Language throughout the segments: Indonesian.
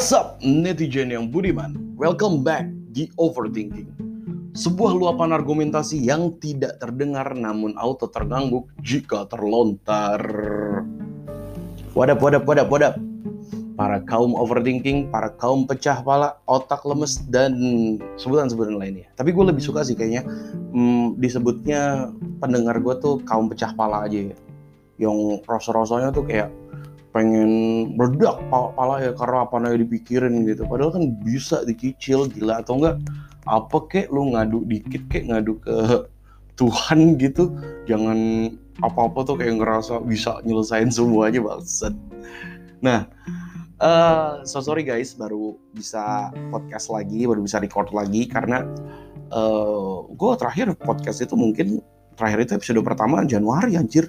What's up netizen yang budiman? Welcome back di Overthinking. Sebuah luapan argumentasi yang tidak terdengar namun auto terganggu jika terlontar. Wadap, wadap, wadap, wadap. Para kaum overthinking, para kaum pecah pala, otak lemes, dan sebutan-sebutan lainnya. Tapi gue lebih suka sih kayaknya hmm, disebutnya pendengar gue tuh kaum pecah pala aja ya. Yang rasa-rasanya tuh kayak pengen meledak pala ya karena apa yang dipikirin gitu. Padahal kan bisa dicicil gila atau enggak apa kek lu ngadu dikit kek ngadu ke Tuhan gitu. Jangan apa-apa tuh kayak ngerasa bisa nyelesain semuanya banget nah uh, so sorry guys baru bisa podcast lagi baru bisa record lagi karena uh, eh, gue terakhir podcast itu mungkin terakhir itu episode pertama Januari anjir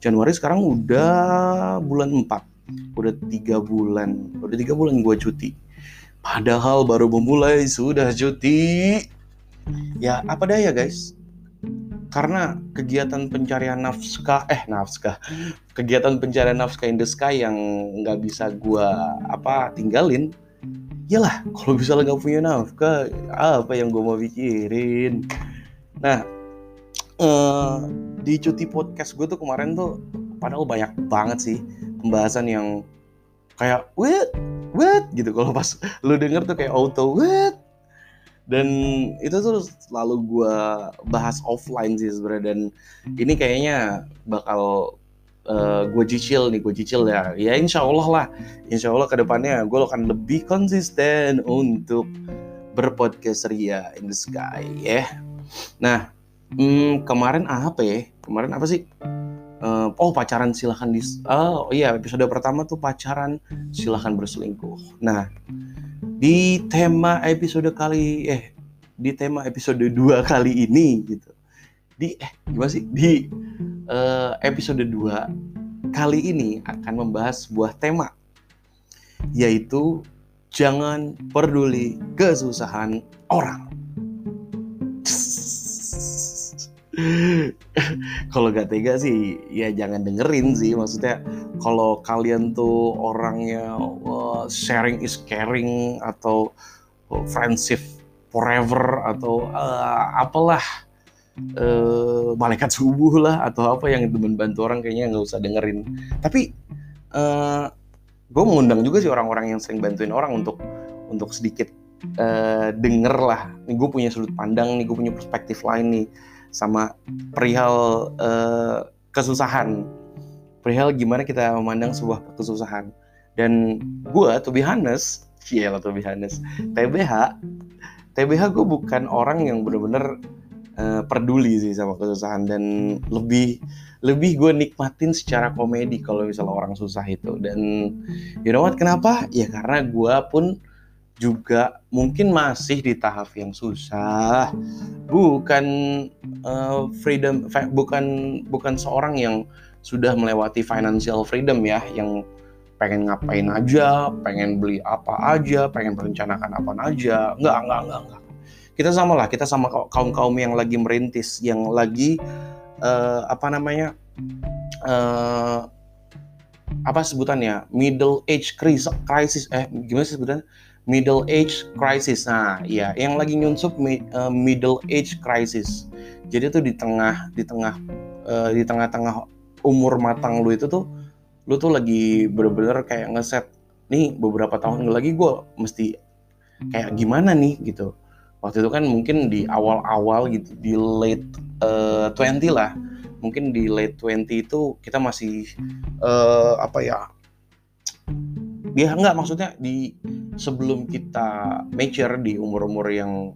Januari sekarang udah bulan 4 udah tiga bulan. Udah tiga bulan gue cuti. Padahal baru memulai sudah cuti. Ya apa daya guys? Karena kegiatan pencarian nafkah eh nafkah. Kegiatan pencarian nafkah in the sky yang nggak bisa gue apa tinggalin Yalah, kalau misalnya nggak punya nafkah, apa yang gue mau pikirin? Nah, uh, di cuti podcast gue tuh kemarin tuh padahal banyak banget sih pembahasan yang kayak what what gitu. Kalau pas lu denger tuh kayak auto what dan itu tuh selalu gue bahas offline sih sebenarnya. Dan ini kayaknya bakal uh, gue cicil nih gue cicil ya. Ya insya Allah lah. Insya Allah ke depannya gue akan lebih konsisten untuk berpodcast ria in the sky ya. Nah Hmm, kemarin apa ya? Kemarin apa sih? Uh, oh pacaran silahkan di oh iya episode pertama tuh pacaran silahkan berselingkuh. Nah di tema episode kali eh di tema episode dua kali ini gitu di eh gimana sih di uh, episode 2 kali ini akan membahas sebuah tema yaitu jangan peduli kesusahan orang. kalau gak tega sih ya jangan dengerin sih. Maksudnya kalau kalian tuh orangnya uh, sharing is caring atau friendship forever atau uh, apalah uh, malaikat subuh lah atau apa yang temen bantu orang kayaknya nggak usah dengerin. Tapi uh, gue mengundang juga sih orang-orang yang sering bantuin orang untuk untuk sedikit uh, denger lah. Nih gue punya sudut pandang nih gue punya perspektif lain nih sama perihal uh, kesusahan. Perihal gimana kita memandang sebuah kesusahan. Dan gue to be honest iya to be honest TBH TBH gue bukan orang yang bener-bener uh, peduli sih sama kesusahan. Dan lebih lebih gue nikmatin secara komedi kalau misalnya orang susah itu. Dan you know what kenapa? Ya karena gue pun juga mungkin masih di tahap yang susah. Bukan uh, freedom bukan bukan seorang yang sudah melewati financial freedom ya yang pengen ngapain aja pengen beli apa aja pengen merencanakan apa aja. Enggak enggak enggak enggak kita sama lah kita sama kaum kaum yang lagi merintis yang lagi uh, apa namanya uh, apa sebutannya middle age crisis eh gimana sih sebutannya middle age crisis. Nah, ya, yang lagi nyunsup uh, middle age crisis. Jadi tuh di tengah di tengah uh, di tengah-tengah umur matang lu itu tuh lu tuh lagi bener-bener kayak ngeset nih beberapa tahun lagi gue mesti kayak gimana nih gitu. Waktu itu kan mungkin di awal-awal gitu di late uh, 20 lah. Mungkin di late 20 itu kita masih uh, apa ya? Ya enggak maksudnya di sebelum kita mature di umur-umur yang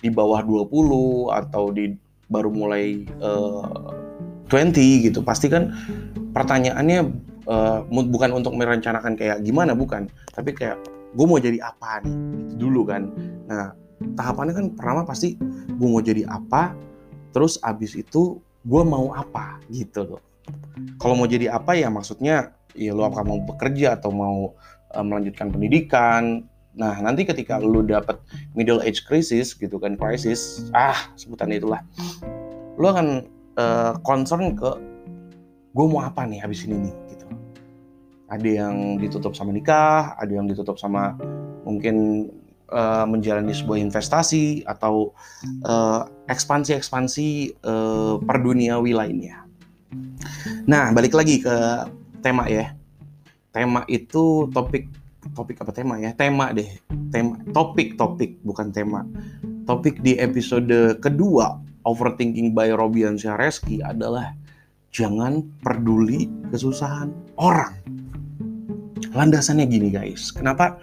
di bawah 20 atau di baru mulai uh, eh, 20 gitu pasti kan pertanyaannya uh, bukan untuk merencanakan kayak gimana bukan. Tapi kayak gue mau jadi apa nih? Gitu dulu kan. Nah tahapannya kan pertama pasti gue mau jadi apa terus abis itu gue mau apa? Gitu loh. Kalau mau jadi apa ya maksudnya ya lo akan mau bekerja atau mau uh, melanjutkan pendidikan. Nah, nanti ketika lu dapat middle age crisis gitu kan, crisis, ah sebutan itulah. Lu akan uh, concern ke gue mau apa nih habis ini nih gitu. ada yang ditutup sama nikah ada yang ditutup sama mungkin uh, menjalani sebuah investasi atau ekspansi-ekspansi uh, perduniawi lainnya nah balik lagi ke tema ya. Tema itu topik topik apa tema ya? Tema deh. Tema topik topik bukan tema. Topik di episode kedua overthinking by Robian Syareski adalah jangan peduli kesusahan orang. Landasannya gini guys. Kenapa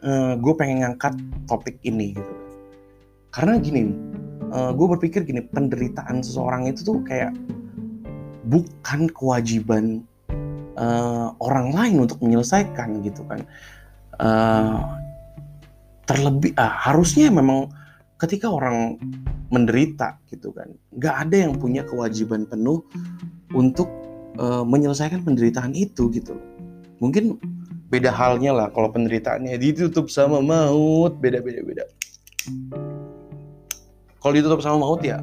uh, gue pengen ngangkat topik ini gitu? Karena gini uh, gue berpikir gini penderitaan seseorang itu tuh kayak bukan kewajiban uh, orang lain untuk menyelesaikan gitu kan. Uh, terlebih uh, harusnya memang ketika orang menderita gitu kan nggak ada yang punya kewajiban penuh untuk uh, menyelesaikan penderitaan itu gitu. Mungkin beda halnya lah kalau penderitaannya ditutup sama maut beda beda beda. Kalau ditutup sama maut ya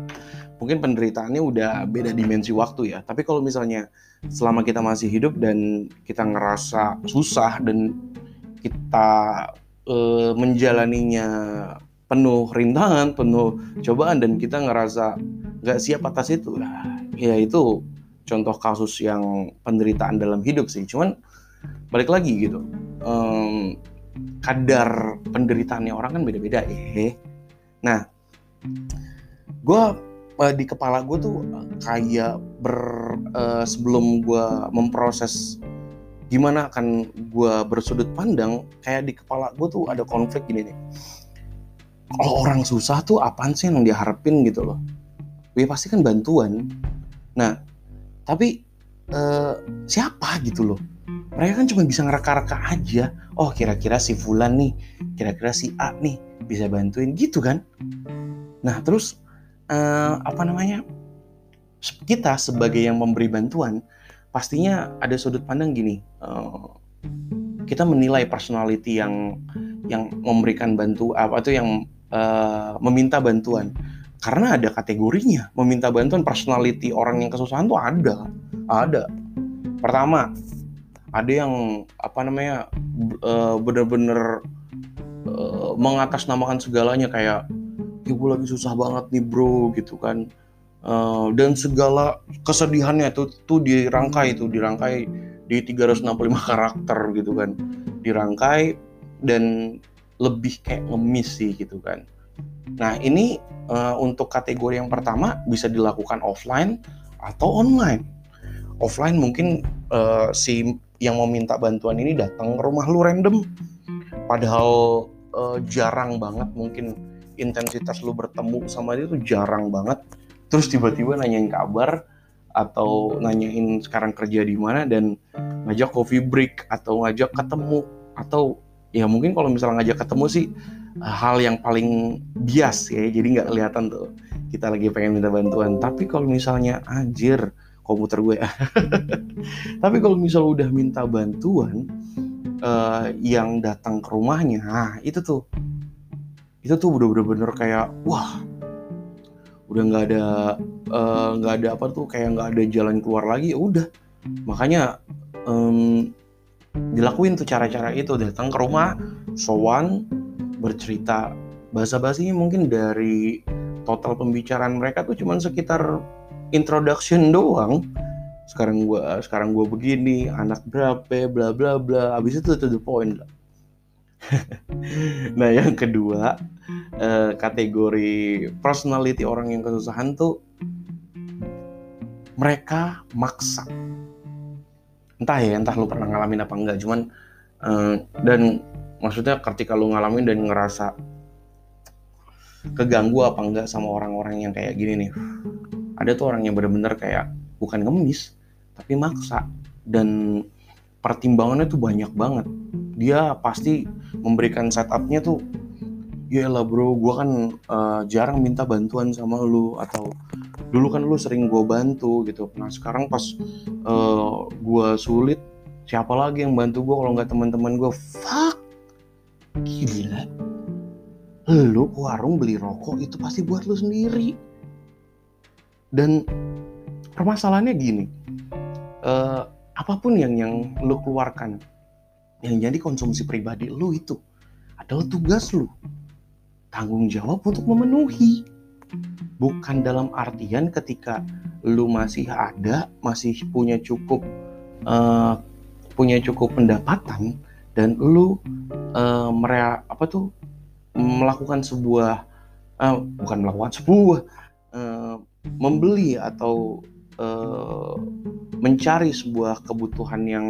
mungkin penderitaannya udah beda dimensi waktu ya tapi kalau misalnya selama kita masih hidup dan kita ngerasa susah dan kita uh, menjalaninya penuh rintangan, penuh cobaan dan kita ngerasa nggak siap atas itu, nah, ya itu contoh kasus yang penderitaan dalam hidup sih. Cuman balik lagi gitu, um, kadar penderitaannya orang kan beda-beda ya. Nah, gue uh, di kepala gue tuh kayak ber uh, sebelum gue memproses gimana akan gue bersudut pandang kayak di kepala gue tuh ada konflik gini nih. Kalau orang susah tuh apaan sih yang diharapin gitu loh? Ya pasti kan bantuan. Nah tapi uh, siapa gitu loh? Mereka kan cuma bisa ngereka-reka aja. Oh kira-kira si Fulan nih kira-kira si A nih bisa bantuin gitu kan? Nah terus uh, apa namanya kita sebagai yang memberi bantuan pastinya ada sudut pandang gini uh, kita menilai personality yang yang memberikan bantu apa itu yang uh, meminta bantuan. Karena ada kategorinya meminta bantuan personality orang yang kesusahan tuh ada ada. Pertama ada yang apa namanya bener-bener mengatasnamakan segalanya kayak ibu lagi susah banget nih bro gitu kan. Uh, dan segala kesedihannya itu tuh dirangkai itu dirangkai di 365 karakter gitu kan. Dirangkai dan lebih kayak ngemis sih gitu kan. Nah ini uh, untuk kategori yang pertama bisa dilakukan offline atau online. Offline mungkin uh, si yang mau minta bantuan ini datang ke rumah lu random. Padahal uh, jarang banget mungkin intensitas lu bertemu sama dia tuh jarang banget. Terus tiba-tiba nanyain kabar atau nanyain sekarang kerja di mana dan ngajak coffee break atau ngajak ketemu. Atau ya mungkin kalau misalnya ngajak ketemu sih hal yang paling bias ya jadi nggak kelihatan tuh. Kita lagi pengen minta bantuan. Tapi kalau misalnya anjir komputer gue. Tapi kalau misalnya udah minta bantuan uh, yang datang ke rumahnya nah itu tuh itu tuh udah bener-bener kayak wah udah nggak ada eh, nggak uh, ada apa tuh kayak nggak ada jalan keluar lagi ya udah. Makanya um, dilakuin tuh cara-cara itu datang ke rumah sowan bercerita. Bahasa basinya mungkin dari total pembicaraan mereka tuh cuman sekitar introduction doang. Sekarang gua sekarang gua begini anak berapa bla bla bla. Abis itu to the point lah nah yang kedua uh, kategori personality orang yang kesusahan tuh mereka maksa. Entah ya entah lu pernah ngalamin apa enggak cuman uh, dan maksudnya ketika lu ngalamin dan ngerasa keganggu apa enggak sama orang-orang yang kayak gini nih ada tuh orang yang bener-bener kayak bukan ngemis tapi maksa. Dan pertimbangannya tuh banyak banget. Dia pasti memberikan setupnya tuh ya lah bro gue kan uh, jarang minta bantuan sama lu atau dulu kan lu sering gue bantu gitu. Nah sekarang pas uh, eh, gue sulit siapa lagi yang bantu gue kalau nggak teman-teman gue fuck! Gila. Lu ke warung beli rokok itu pasti buat lu sendiri. Dan permasalahannya gini uh, apa pun yang yang lu keluarkan yang jadi konsumsi pribadi lu itu adalah tugas lu. Tanggung jawab untuk memenuhi. Bukan dalam artian ketika lu masih ada masih punya cukup uh, punya cukup pendapatan dan lu uh, merea apa tuh melakukan sebuah uh, bukan melakukan sebuah uh, membeli atau uh, mencari sebuah kebutuhan yang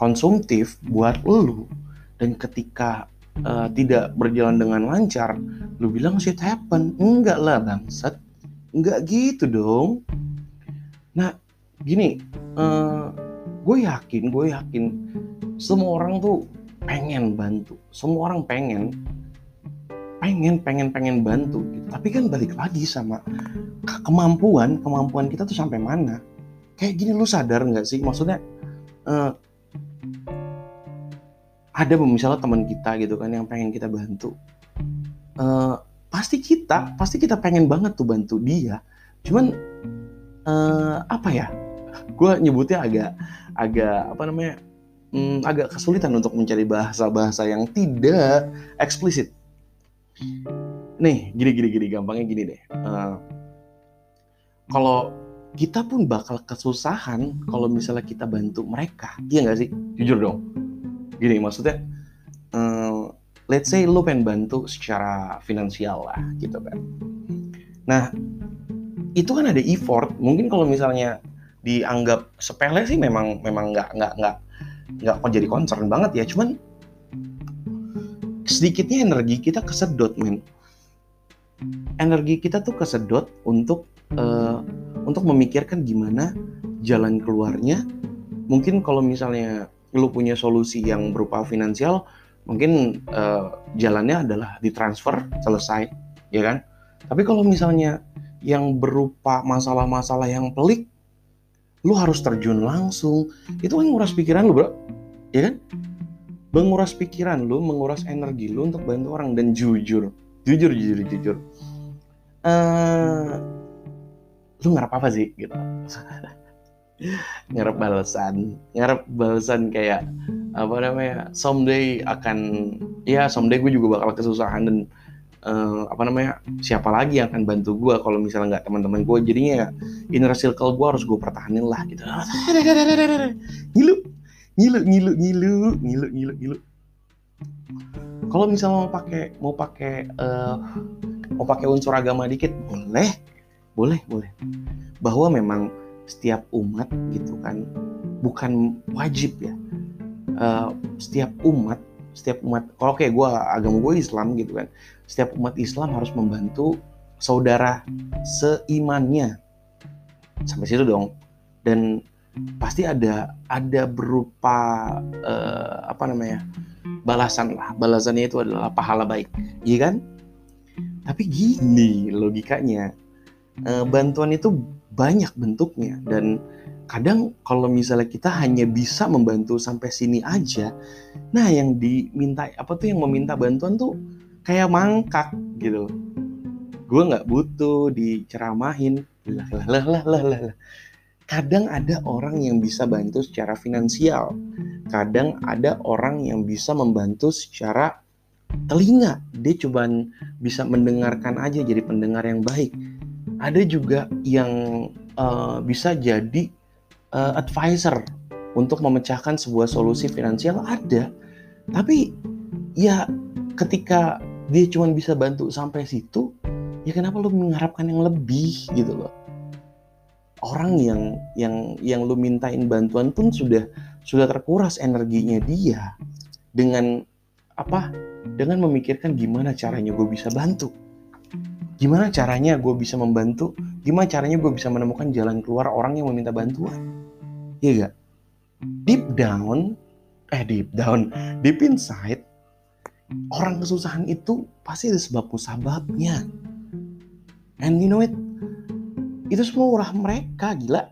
konsumtif buat lu. Dan ketika uh, tidak berjalan dengan lancar lu bilang shit happen. Enggak lah bangsat. Enggak gitu dong. Nah gini uh, gue yakin gue yakin semua orang tuh pengen bantu. Semua orang pengen pengen pengen pengen bantu gitu. tapi kan balik lagi sama kemampuan kemampuan kita tuh sampai mana? Kayak gini lu sadar nggak sih? Maksudnya uh, ada misalnya teman kita gitu kan yang pengen kita bantu. Uh, pasti kita pasti kita pengen banget tuh bantu dia. Cuman uh, apa ya? Gue nyebutnya agak agak apa namanya hmm, agak kesulitan untuk mencari bahasa-bahasa yang tidak eksplisit nih gini gini gini gampangnya gini deh. Uh, kalau kita pun bakal kesusahan kalau misalnya kita bantu mereka iya nggak sih? Jujur dong. Gini maksudnya uh, let's say lu pengen bantu secara finansial lah gitu kan. Nah itu kan ada effort. Mungkin kalau misalnya dianggap sepele sih memang memang nggak nggak nggak nggak kok jadi concern banget ya. Cuman sedikitnya energi kita kesedot men energi kita tuh kesedot untuk uh, untuk memikirkan gimana jalan keluarnya mungkin kalau misalnya lu punya solusi yang berupa finansial, mungkin uh, jalannya adalah ditransfer selesai, ya kan? Tapi kalau misalnya yang berupa masalah-masalah yang pelik, lu harus terjun langsung. Itu kan nguras pikiran lu, bro, ya kan? Menguras pikiran lu, menguras energi lu untuk bantu orang. Dan jujur, jujur, jujur, jujur. Uh, lu ngarep apa sih gitu? ngarep balasan. Ngarep balasan kayak apa namanya someday akan ya someday gue juga bakal kesusahan dan uh, apa namanya siapa lagi yang akan bantu gue kalau misalnya nggak teman-teman gue jadinya ya inner circle gue harus gue pertahanin lah gitu. Ngilu ngilu ngilu ngilu ngilu ngilu ngilu. Kalau misalnya mau pakai mau pakai uh, mau pakai unsur agama dikit boleh. Boleh boleh. Bahwa memang setiap umat gitu kan bukan wajib ya. Uh, setiap umat setiap umat kalau kayak gue agama gue Islam gitu kan setiap umat Islam harus membantu saudara seimannya. Sampai situ dong. Dan pasti ada ada berupa uh, apa namanya balasan lah. Balasannya itu adalah pahala baik. Iya kan? Tapi gini logikanya uh, bantuan itu banyak bentuknya. Dan kadang kalau misalnya kita hanya bisa membantu sampai sini aja nah yang diminta apa tuh yang meminta bantuan tuh kayak mangkak gitu gue nggak butuh diceramahin. Lah lah lah lah lah lah kadang ada orang yang bisa bantu secara finansial. Kadang ada orang yang bisa membantu secara telinga. Dia cuman bisa mendengarkan aja jadi pendengar yang baik. Ada juga yang uh, bisa jadi uh, advisor untuk memecahkan sebuah solusi finansial. Ada. Tapi ya ketika dia cuma bisa bantu sampai situ ya kenapa lu mengharapkan yang lebih gitu loh orang yang yang yang lu mintain bantuan pun sudah sudah terkuras energinya dia dengan apa dengan memikirkan gimana caranya gue bisa bantu. Gimana caranya gue bisa membantu? Gimana caranya gue bisa menemukan jalan keluar orang yang meminta bantuan? Iya gak deep down eh deep down deep inside orang kesusahan itu pasti ada sebab musababnya. And you know it itu semua ulah mereka gila.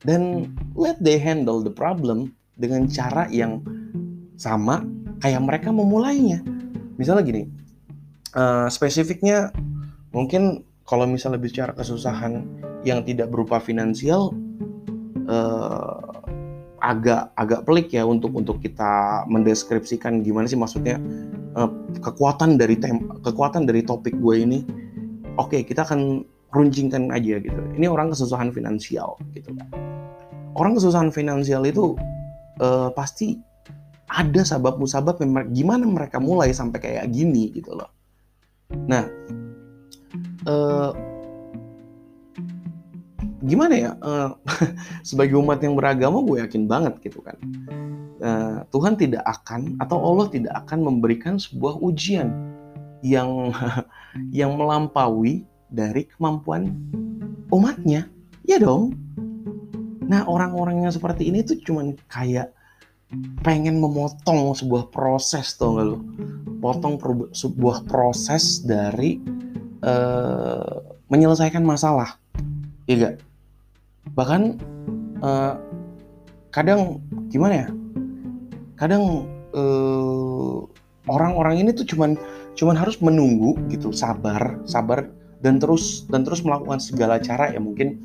Dan let they handle the problem dengan cara yang sama kayak mereka memulainya. Misalnya gini uh, spesifiknya mungkin kalau misalnya bicara kesusahan yang tidak berupa finansial uh, agak agak pelik ya untuk untuk kita mendeskripsikan gimana sih maksudnya uh, kekuatan dari tem kekuatan dari topik gue ini. Oke, kita akan runcingkan aja gitu. Ini orang kesusahan finansial gitu. Orang kesusahan finansial itu uh, pasti ada sabab musabab gimana mereka mulai sampai kayak gini gitu loh. Nah, uh, gimana ya uh, sebagai umat yang beragama gue yakin banget gitu kan uh, Tuhan tidak akan atau Allah tidak akan memberikan sebuah ujian yang yang melampaui dari kemampuan umatnya. Ya dong. Nah orang-orang yang seperti ini tuh cuman kayak pengen memotong sebuah proses tuh nggak lo potong sebuah proses dari uh, menyelesaikan masalah. Ya gak bahkan uh, kadang gimana ya? Kadang uh, orang-orang ini tuh cuman cuman harus menunggu gitu sabar sabar dan terus dan terus melakukan segala cara ya mungkin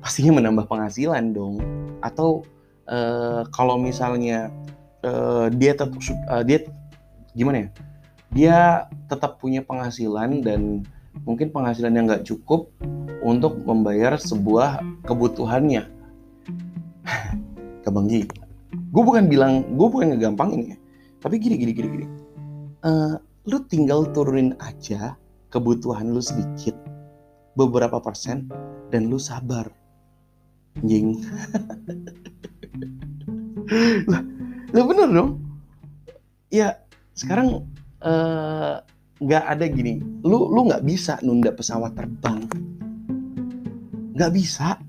pastinya menambah penghasilan dong atau uh, kalau misalnya uh, dia tetap uh, dia gimana ya dia tetap punya penghasilan dan mungkin penghasilan yang nggak cukup untuk membayar sebuah kebutuhannya. Kebanggi. Gue bukan bilang, gue bukan ngegampangin ya. Tapi gini, gini, gini, gini. Uh, lu tinggal turunin aja kebutuhan lu sedikit, beberapa persen, dan lu sabar. Jing. lah, lah bener dong. Ya, sekarang uh, nggak ada gini lu lu nggak bisa nunda pesawat terbang nggak bisa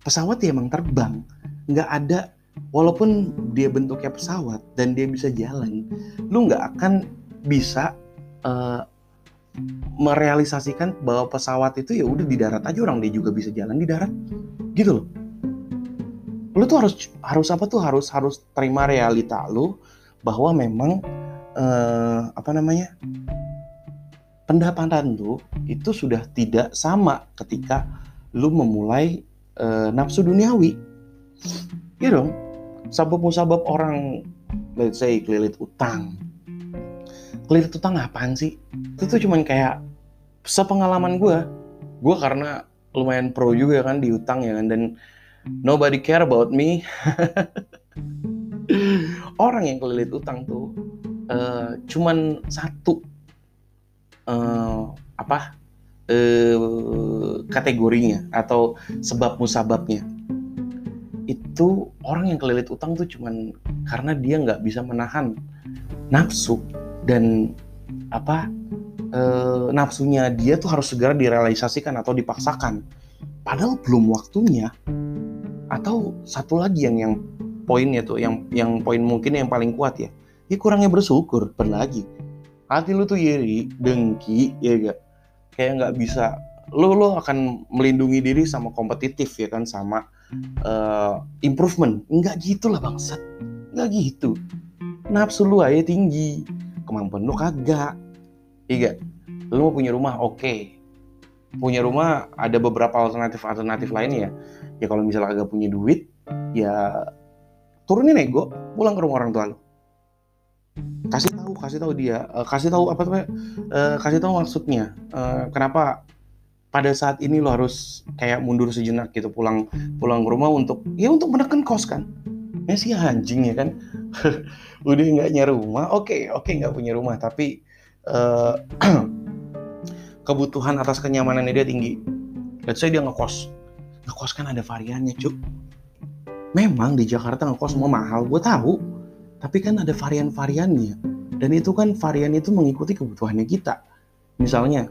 pesawat ya emang terbang nggak ada walaupun dia bentuknya pesawat dan dia bisa jalan lu nggak akan bisa uh, merealisasikan bahwa pesawat itu ya udah di darat aja orang dia juga bisa jalan di darat gitu loh lu tuh harus harus apa tuh harus harus terima realita lu bahwa memang uh, apa namanya pendapatan lu itu sudah tidak sama ketika lu memulai e, nafsu duniawi. Ya dong. Sabab musabab orang let's say kelilit utang. Kelilit utang apaan sih? Itu tuh cuman kayak sepengalaman gue. Gue karena lumayan pro juga kan di utang ya kan dan nobody care about me. orang yang kelilit utang tuh uh, cuman satu uh, apa uh, kategorinya atau sebab musababnya itu orang yang kelilit utang tuh cuman karena dia nggak bisa menahan nafsu dan apa uh, nafsunya dia tuh harus segera direalisasikan atau dipaksakan. Padahal belum waktunya. Atau satu lagi yang yang poinnya tuh yang yang poin mungkin yang paling kuat ya. Ya kurangnya bersyukur berlagi. Hati lu tuh iri dengki ya gak kayak nggak bisa. Lu lu akan melindungi diri sama kompetitif ya kan? Sama uh, improvement. Nggak gitulah bangsat. Nggak gitu. Nafsu lu aja tinggi kemampuan lu kagak. Iya lu mau punya rumah oke. Okay. punya rumah ada beberapa alternatif alternatif lainnya ya kalau misalnya agak punya duit ya turunin ego pulang ke rumah orang tua lu. Kasih tahu kasih tahu dia uh, kasih tahu apa tuh uh, kasih tahu maksudnya. Uh, kenapa pada saat ini lo harus kayak mundur sejenak gitu pulang pulang ke rumah untuk ya untuk menekan kos kan ya sih anjing ya kan udah nggak nyari rumah oke okay, oke okay, nggak punya rumah tapi uh, kebutuhan atas kenyamanannya dia tinggi let's say dia ngekos ngekos kan ada variannya cuk memang di Jakarta ngekos semua mahal gue tahu tapi kan ada varian-variannya. Dan itu kan varian itu mengikuti kebutuhannya kita. Misalnya,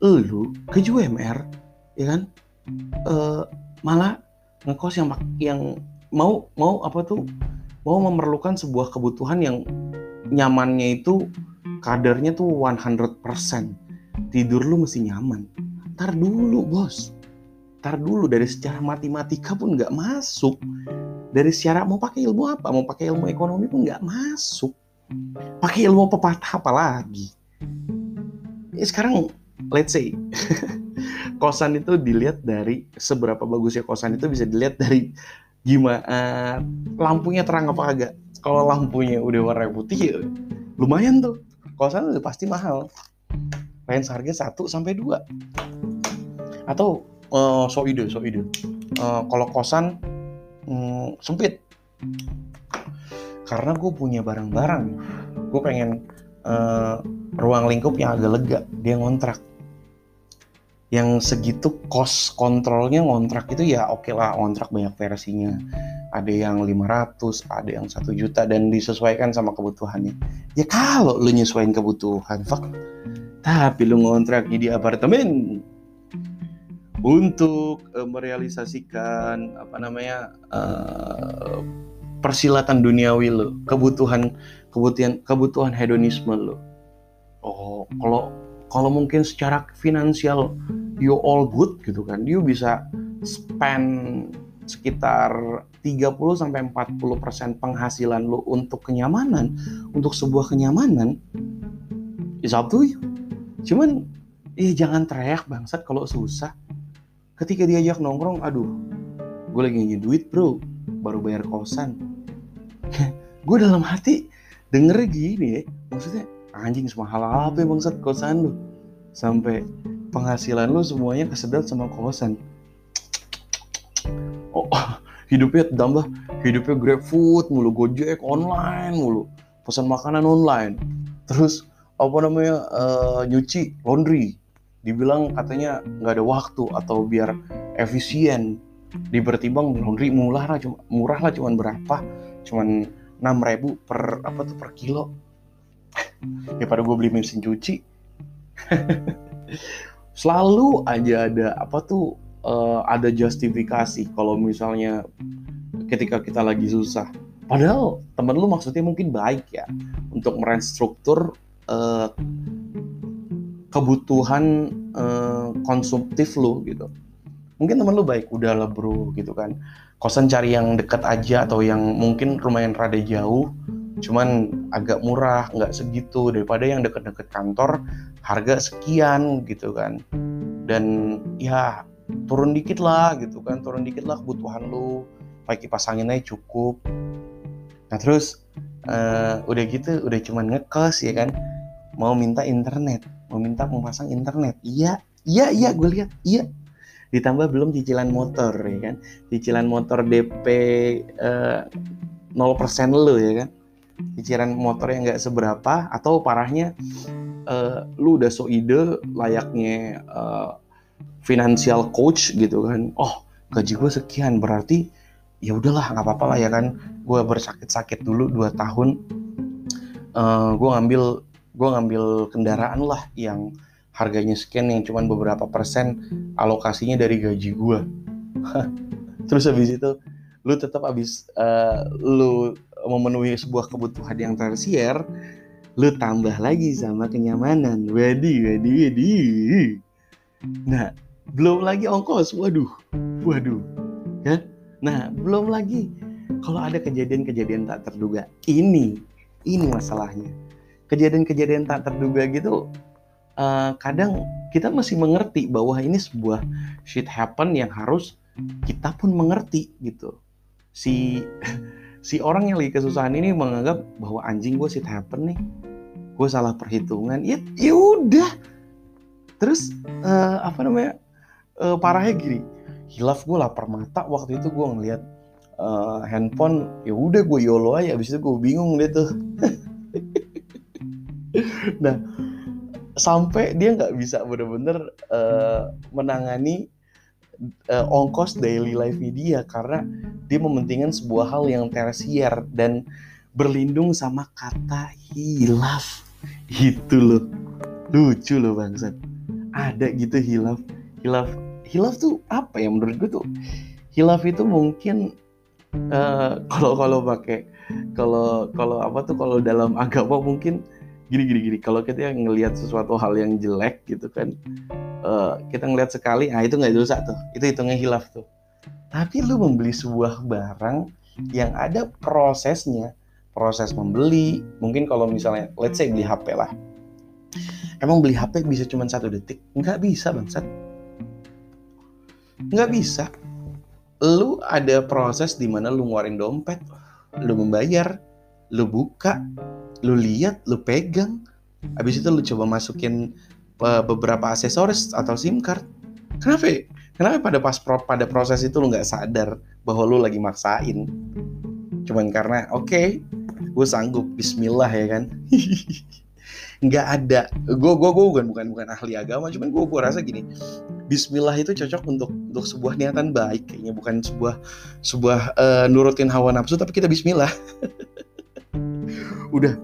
lu ke UMR, ya kan? E, malah ngekos yang yang mau mau apa tuh? Mau memerlukan sebuah kebutuhan yang nyamannya itu kadarnya tuh 100%. Tidur lu mesti nyaman. Ntar dulu, bos. Ntar dulu dari secara matematika pun nggak masuk dari secara mau pakai ilmu apa mau pakai ilmu ekonomi pun nggak masuk pakai ilmu pepatah apa lagi ya, sekarang let's say kosan itu dilihat dari seberapa bagusnya kosan itu bisa dilihat dari gimana? Lampunya terang apa agak kalau lampunya udah warna putih ya lumayan tuh. Kosan udah pasti mahal. Range harga 1 sampai 2 atau uh, so ide so ide. Uh, kalau kosan um, sempit. Karena gue punya barang-barang. Gue pengen uh, ruang lingkup yang agak lega. Dia ngontrak yang segitu cost kontrolnya ngontrak itu ya oke okay lah ngontrak banyak versinya. Ada yang 500 ada yang satu juta dan disesuaikan sama kebutuhannya. Ya kalau lu nyesuaiin kebutuhan fuck. Tapi lu ngontrak di apartemen. Untuk uh, merealisasikan apa namanya uh, persilatan duniawi lo kebutuhan kebutuhan kebutuhan hedonisme lo oh kalau kalau mungkin secara finansial you all good gitu kan you bisa spend sekitar 30 sampai 40% persen penghasilan lu untuk kenyamanan, untuk sebuah kenyamanan, is up to you. Cuman, eh jangan teriak bangsat kalau susah. Ketika diajak nongkrong, aduh, gue lagi ngisi duit bro, baru bayar kosan. gue dalam hati denger gini ya, maksudnya anjing semua hal apa ya bangsat kosan lu. Sampai penghasilan lu semuanya kesedot sama kosan. Oh, hidupnya tambah. Hidupnya grab food mulu gojek online mulu. Pesan makanan online. Terus apa namanya uh, nyuci laundry. Dibilang katanya nggak ada waktu atau biar efisien. Dipertimbang laundry murah lah cuma murah lah cuman berapa? Cuman enam ribu per apa tuh per kilo. Ya pada gue beli mesin cuci selalu aja ada apa tuh uh, ada justifikasi kalau misalnya ketika kita lagi susah. Padahal temen lu maksudnya mungkin baik ya untuk merestruktur uh, kebutuhan uh, konsumtif lu gitu. Mungkin temen lu baik udahlah bro gitu kan. Kosan cari yang dekat aja atau yang mungkin lumayan rada jauh cuman agak murah nggak segitu. Daripada yang deket-deket kantor harga sekian gitu kan. Dan ya turun dikit lah gitu kan. Turun dikit lah kebutuhan lu. Pakai kipas angin aja cukup. Nah terus uh, udah gitu udah cuman ngekos ya kan. Mau minta internet. Mau minta memasang internet. Iya iya iya gue lihat. Iya. Ditambah belum cicilan motor ya kan. Cicilan motor DP uh, 0% lu ya kan cicilan motor yang nggak seberapa atau parahnya uh, lu udah so ide layaknya uh, financial coach gitu kan. Oh gaji gue sekian berarti ya udahlah nggak apa-apa lah ya kan. Gue bersakit-sakit dulu 2 tahun. Uh, eh, gue ngambil gue ngambil kendaraan lah yang harganya sekian yang cuman beberapa persen alokasinya dari gaji gue terus habis itu lu tetap habis uh, lu memenuhi sebuah kebutuhan yang tersier lu tambah lagi sama kenyamanan. Wadi wadi wadi nah belum lagi ongkos. Waduh waduh ya. Nah belum lagi kalau ada kejadian-kejadian tak terduga. Ini ini masalahnya. Kejadian-kejadian tak terduga gitu uh, kadang kita masih mengerti bahwa ini sebuah shit happen yang harus kita pun mengerti gitu si si orang yang lagi kesusahan ini menganggap bahwa anjing gue shit happen nih. Gue salah perhitungan. Ya ya udah. Terus uh, apa namanya uh, parahnya gini. Hilaf gue lapar mata waktu itu gue ngeliat uh, handphone ya udah gue yolo aja. Abis itu gue bingung deh tuh. Nah sampai dia nggak bisa bener-bener uh, menangani uh, ongkos daily life dia karena dia mementingkan sebuah hal yang tersier dan berlindung sama kata hilaf. Itu loh. Lucu loh bangsat. Ada gitu hilaf. Hilaf hilaf tuh apa ya menurut gue tuh? Hilaf itu mungkin uh, kalau kalau pakai kalau kalau apa tuh kalau dalam agama mungkin gini gini gini. Kalau kita ngelihat sesuatu hal yang jelek gitu kan uh, kita ngelihat sekali ah itu nggak dosa tuh. Itu hitungnya hilaf tuh. Tapi lu membeli sebuah barang yang ada prosesnya. Proses membeli mungkin kalau misalnya let's say beli HP lah. Emang beli HP bisa cuma satu detik? Nggak bisa bangsat. Nggak bisa. Lu ada proses di mana lu ngeluarin dompet lu membayar lu buka lu lihat lu pegang. Habis itu lu coba masukin beberapa aksesoris atau SIM card. Kenapa? Kenapa pada pas pro, pada proses itu lu nggak sadar bahwa lu lagi maksain? Cuman karena oke okay, gue sanggup Bismillah ya kan? Nggak ada. Gue gue gue bukan bukan bukan ahli agama cuman gue gue rasa gini Bismillah itu cocok untuk untuk sebuah niatan baik kayaknya bukan sebuah sebuah uh, nurutin hawa nafsu tapi kita Bismillah. Udah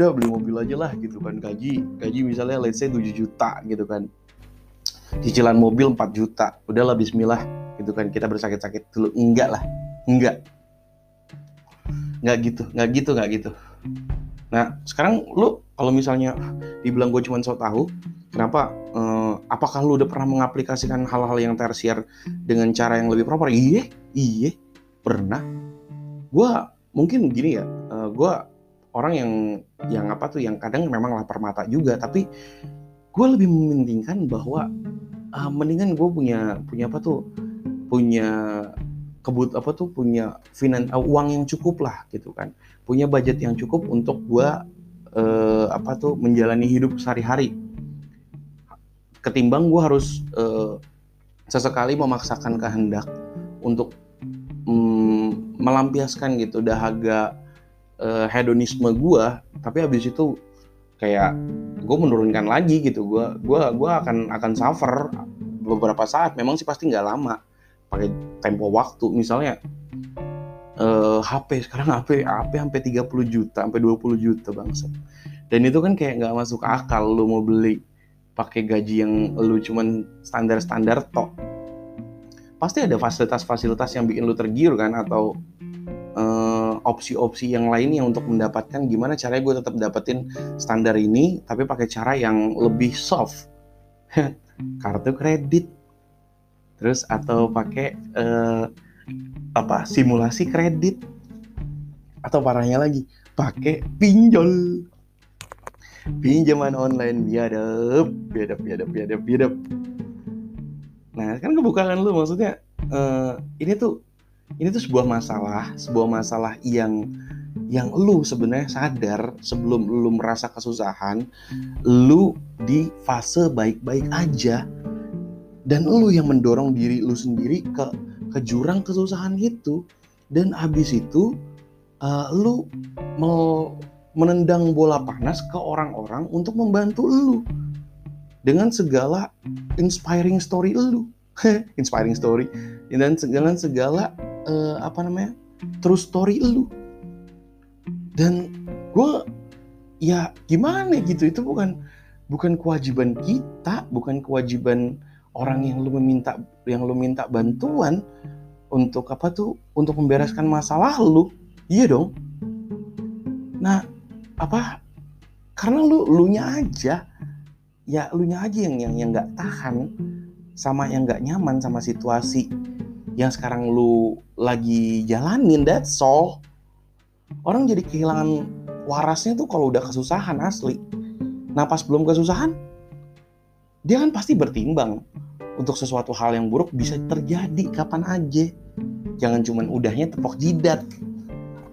udah beli mobil aja lah gitu kan. Gaji gaji misalnya let's say 7 juta gitu kan. Cicilan mobil 4 juta. Udahlah bismillah gitu kan. Kita bersakit-sakit dulu. Enggak lah. Enggak. Nggak gitu nggak gitu nggak gitu. Nah sekarang lu kalau misalnya dibilang gue cuma so tahu kenapa eh, apakah lu udah pernah mengaplikasikan hal-hal yang tersier dengan cara yang lebih proper? Iya iya pernah. Gue mungkin gini ya uh, eh, gue orang yang yang apa tuh yang kadang memang lapar mata juga tapi gue lebih mementingkan bahwa uh, mendingan gue punya punya apa tuh punya kebut apa tuh punya finan uh, uang yang cukup lah gitu kan. Punya budget yang cukup untuk gua uh, apa tuh menjalani hidup sehari-hari. Ketimbang gua harus uh, sesekali memaksakan kehendak untuk um, melampiaskan gitu dahaga uh, hedonisme gua tapi habis itu kayak gue menurunkan lagi gitu. Gue gua gua akan akan suffer beberapa saat. Memang sih pasti nggak lama. Pakai tempo waktu. Misalnya uh, eh, HP sekarang HP HP sampai 30 juta sampai 20 juta bangsa dan itu kan kayak nggak masuk akal lu mau beli pakai gaji yang lu cuman standar-standar tok. Pasti ada fasilitas-fasilitas yang bikin lu tergiur kan? Atau uh, opsi-opsi yang lainnya untuk mendapatkan. Gimana caranya gue tetap dapetin standar ini tapi pakai cara yang lebih soft? Kartu kredit. Terus atau pakai uh, apa simulasi kredit. Atau parahnya lagi pakai pinjol. Pinjaman online biadab biadab biadab biadab biadab. Nah kan kebukaan lu maksudnya uh, ini tuh ini tuh sebuah masalah sebuah masalah yang yang lu sebenarnya sadar sebelum lu merasa kesusahan lu di fase baik-baik aja. Dan lu yang mendorong diri lu sendiri ke ke jurang kesusahan itu. Dan habis itu uh, lu mau menendang bola panas ke orang-orang untuk membantu lu dengan segala inspiring story lu. Inspiring story. Dan dengan segala uh, apa namanya true story lu. Dan gue ya gimana gitu itu bukan bukan kewajiban kita bukan kewajiban orang yang lu meminta yang lu minta bantuan untuk apa tuh untuk membereskan masalah lu. Iya dong. Nah apa karena lu lu nya aja ya lu nya aja yang yang yang nggak tahan sama yang nggak nyaman sama situasi yang sekarang lu lagi jalanin that's all. Orang jadi kehilangan warasnya tuh kalau udah kesusahan asli. Nah pas belum kesusahan dia kan pasti bertimbang untuk sesuatu hal yang buruk bisa terjadi kapan aja. Jangan cuman udahnya tepok jidat.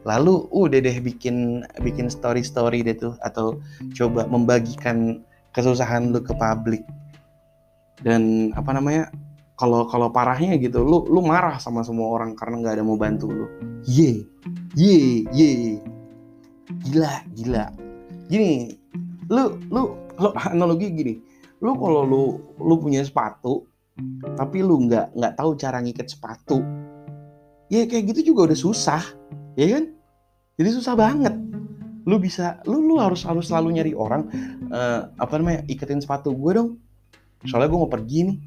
Lalu udah deh bikin bikin story story deh tuh atau coba membagikan kesusahan lu ke publik. Dan apa namanya kalau kalau parahnya gitu lu lu marah sama semua orang karena nggak ada mau bantu lu. Ye ye ye. Gila gila. Gini lu lu lo analogi gini. Lu kalau lu lu punya sepatu tapi lu nggak nggak tahu cara ngikat sepatu ya kayak gitu juga udah susah ya kan? Jadi susah banget. Lu bisa lu lu harus harus selalu nyari orang uh, apa namanya iketin sepatu gue dong. Soalnya gue mau pergi nih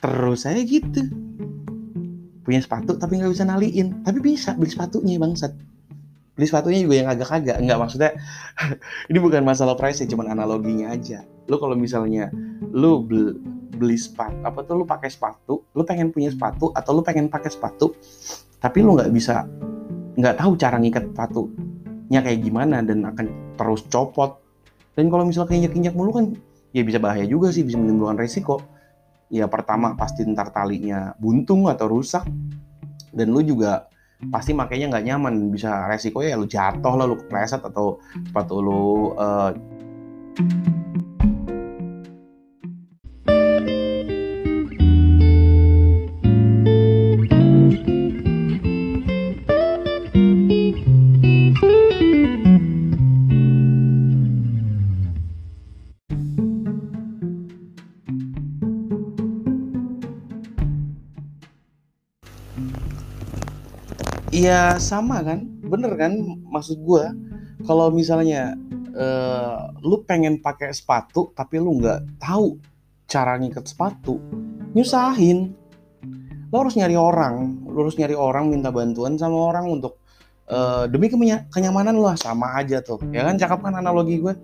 terus saya gitu. Punya sepatu tapi nggak bisa naliin. Tapi bisa beli sepatunya bangsat. Beli sepatunya juga yang agak-agak. Nggak maksudnya ini bukan masalah price ya cuman analoginya aja. Lu kalau misalnya lu beli, beli sepatu apa tuh lu pakai sepatu lu pengen punya sepatu atau lu pengen pakai sepatu tapi lu nggak bisa nggak tahu cara ngikat sepatunya kayak gimana dan akan terus copot. Dan kalau misalnya injak-injak mulu kan ya bisa bahaya juga sih bisa menimbulkan resiko ya pertama pasti ntar talinya buntung atau rusak. Dan lu juga pasti makainya nggak nyaman. Bisa resiko ya lu jatuh lah lu kepleset atau sepatu lu uh, Iya sama kan, bener kan maksud gue. Kalau misalnya uh, lu pengen pakai sepatu tapi lu nggak tahu cara ngikat sepatu, nyusahin. Lo harus nyari orang, lo harus nyari orang minta bantuan sama orang untuk uh, demi kenyamanan lo sama aja tuh. Ya kan cakep kan analogi gue.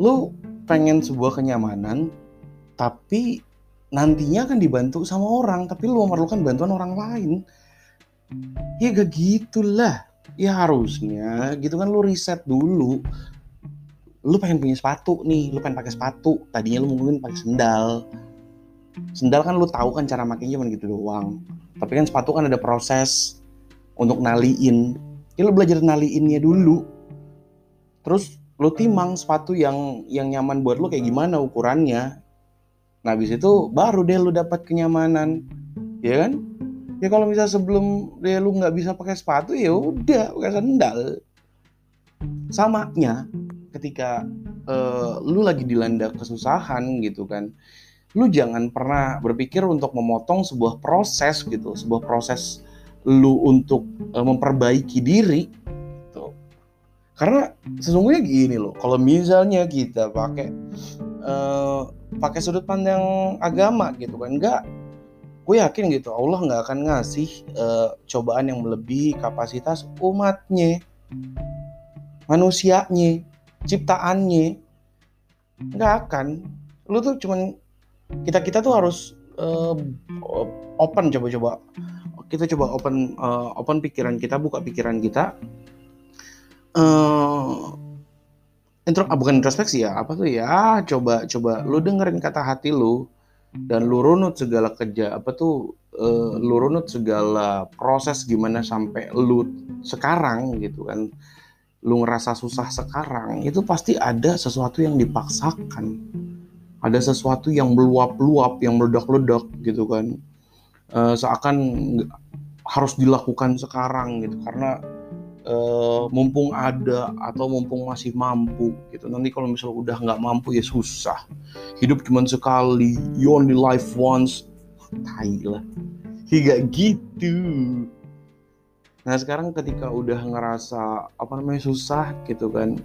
Lu pengen sebuah kenyamanan tapi nantinya akan dibantu sama orang tapi lu memerlukan bantuan orang lain ya gak gitulah. Ya harusnya gitu kan lu riset dulu. Lu pengen punya sepatu nih lu pengen pakai sepatu. Tadinya lu mungkin pakai sendal. Sendal kan lu tahu kan cara makainya cuma gitu doang. Tapi kan sepatu kan ada proses untuk naliin. Ya lu belajar naliinnya dulu. Terus lu timang sepatu yang yang nyaman buat lu kayak gimana ukurannya. Nah habis itu baru deh lu dapat kenyamanan. Ya kan ya kalau misalnya sebelum ya lu nggak bisa pakai sepatu ya udah pakai sandal samanya ketika uh, lu lagi dilanda kesusahan gitu kan lu jangan pernah berpikir untuk memotong sebuah proses gitu sebuah proses lu untuk uh, memperbaiki diri gitu. karena sesungguhnya gini loh kalau misalnya kita pakai uh, pakai sudut pandang agama gitu kan enggak gue yakin gitu Allah nggak akan ngasih uh, cobaan yang melebihi kapasitas umatnya manusianya ciptaannya. Nggak akan. Lu tuh cuman kita kita tuh harus uh, open coba-coba. Kita coba open uh, open pikiran kita buka pikiran kita. Uh, intro ah, bukan introspeksi ya apa tuh ya? Coba coba lu dengerin kata hati lu dan lu runut segala kerja apa tuh uh, lu runut segala proses gimana sampai lu sekarang gitu kan. Lu ngerasa susah sekarang itu pasti ada sesuatu yang dipaksakan. Ada sesuatu yang meluap-luap yang meledak-ledak gitu kan. Uh, seakan harus dilakukan sekarang gitu. Karena uh, mumpung ada atau mumpung masih mampu gitu. Nanti kalau misalnya udah nggak mampu ya susah. Hidup cuma sekali you only life once. Tai lah. Hingga gitu. Nah sekarang ketika udah ngerasa apa namanya susah gitu kan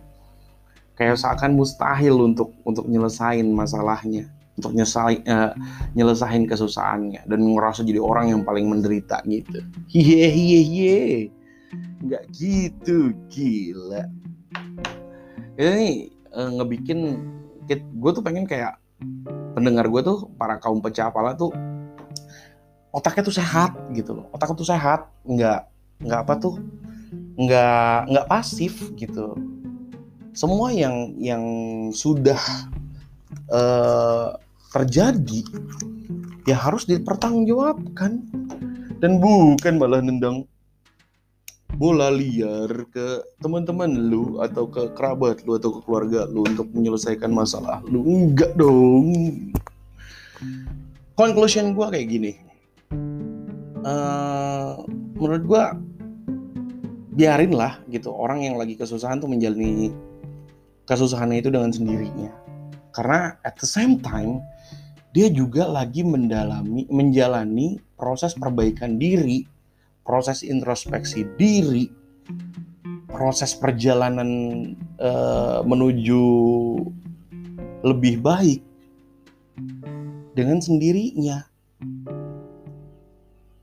kayak seakan mustahil untuk untuk nyelesain masalahnya untuk nyesai, uh, nyelesain kesusahannya dan ngerasa jadi orang yang paling menderita gitu. Hiye nggak gitu gila. Ini uh, ngebikin gue tuh pengen kayak pendengar gue tuh para kaum pecah pala tuh otaknya tuh sehat gitu loh. Otaknya tuh sehat nggak nggak apa tuh nggak nggak pasif gitu. Semua yang yang sudah uh, terjadi ya harus dipertanggungjawabkan. Dan bukan malah nendang bola liar ke teman-teman lu atau ke kerabat lu atau ke keluarga lu untuk menyelesaikan masalah lu? Enggak dong. Conclusion gue kayak gini. Uh, menurut gue biarin lah gitu. Orang yang lagi kesusahan tuh menjalani kesusahannya itu dengan sendirinya. Karena at the same time dia juga lagi mendalami menjalani proses perbaikan diri proses introspeksi diri, proses perjalanan uh, menuju lebih baik dengan sendirinya.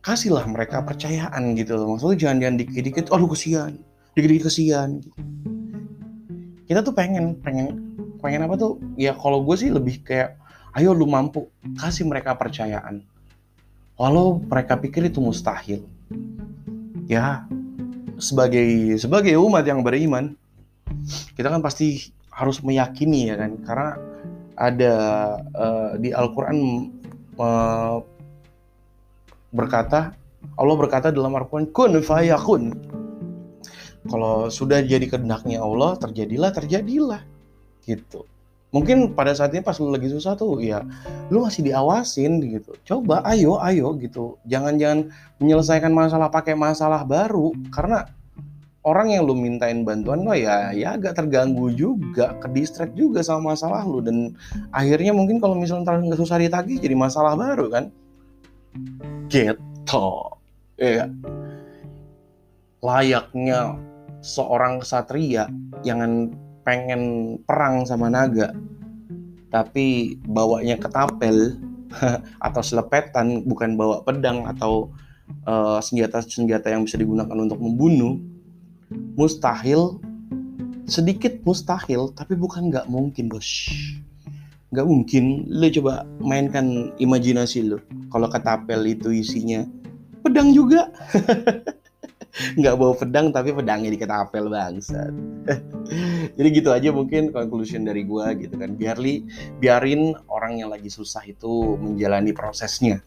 Kasihlah mereka percayaan gitu loh. Maksudnya jangan jangan dikit-dikit, aduh kesian, dikit-dikit kesian. Kita tuh pengen, pengen, pengen apa tuh? Ya kalau gue sih lebih kayak, ayo lu mampu, kasih mereka percayaan. Walau mereka pikir itu mustahil ya sebagai sebagai umat yang beriman kita kan pasti harus meyakini ya kan karena ada uh, di Al-Qur'an uh, berkata Allah berkata dalam Al-Quran kun fayakun kalau sudah jadi kehendaknya Allah terjadilah terjadilah gitu mungkin pada saat ini pas lu lagi susah tuh ya lu masih diawasin gitu. Coba ayo ayo gitu. Jangan jangan menyelesaikan masalah pakai masalah baru. Karena orang yang lu mintain bantuan lo ya ya agak terganggu juga ke juga sama masalah lu. Dan akhirnya mungkin kalau misalnya terlalu nggak susah ditagih jadi masalah baru kan? Gitu. Ya layaknya seorang kesatria. Yang pengen perang sama naga tapi bawanya ketapel atau selepetan bukan bawa pedang atau uh, senjata-senjata yang bisa digunakan untuk membunuh mustahil sedikit mustahil tapi bukan nggak mungkin bos. Nggak mungkin. Lo coba mainkan imajinasi lo kalau ketapel itu isinya pedang juga nggak bawa pedang tapi pedangnya di ketapel bangsat. Jadi gitu aja mungkin conclusion dari gue gitu kan. Biar li biarin orang yang lagi susah itu menjalani prosesnya.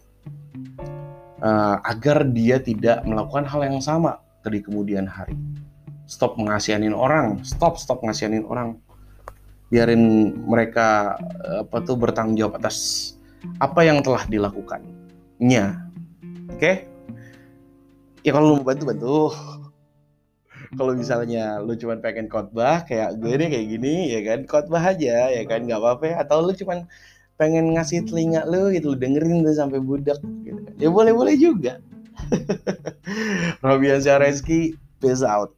Uh, agar dia tidak melakukan hal yang sama di kemudian hari. Stop mengasihanin orang. Stop stop ngasihanin orang. Biarin mereka eh, apa tuh bertanggung jawab atas apa yang telah dilakukannya. Oke? okay? Ya kalau lu mau bantu bantu. Kalau misalnya lu cuma pengen khotbah kayak gue nih kayak gini ya kan khotbah aja ya kan nggak apa-apa ya. atau lu cuma pengen ngasih telinga lu gitu lu dengerin tuh sampai budak gitu. Ya boleh boleh juga. Robian Reski peace out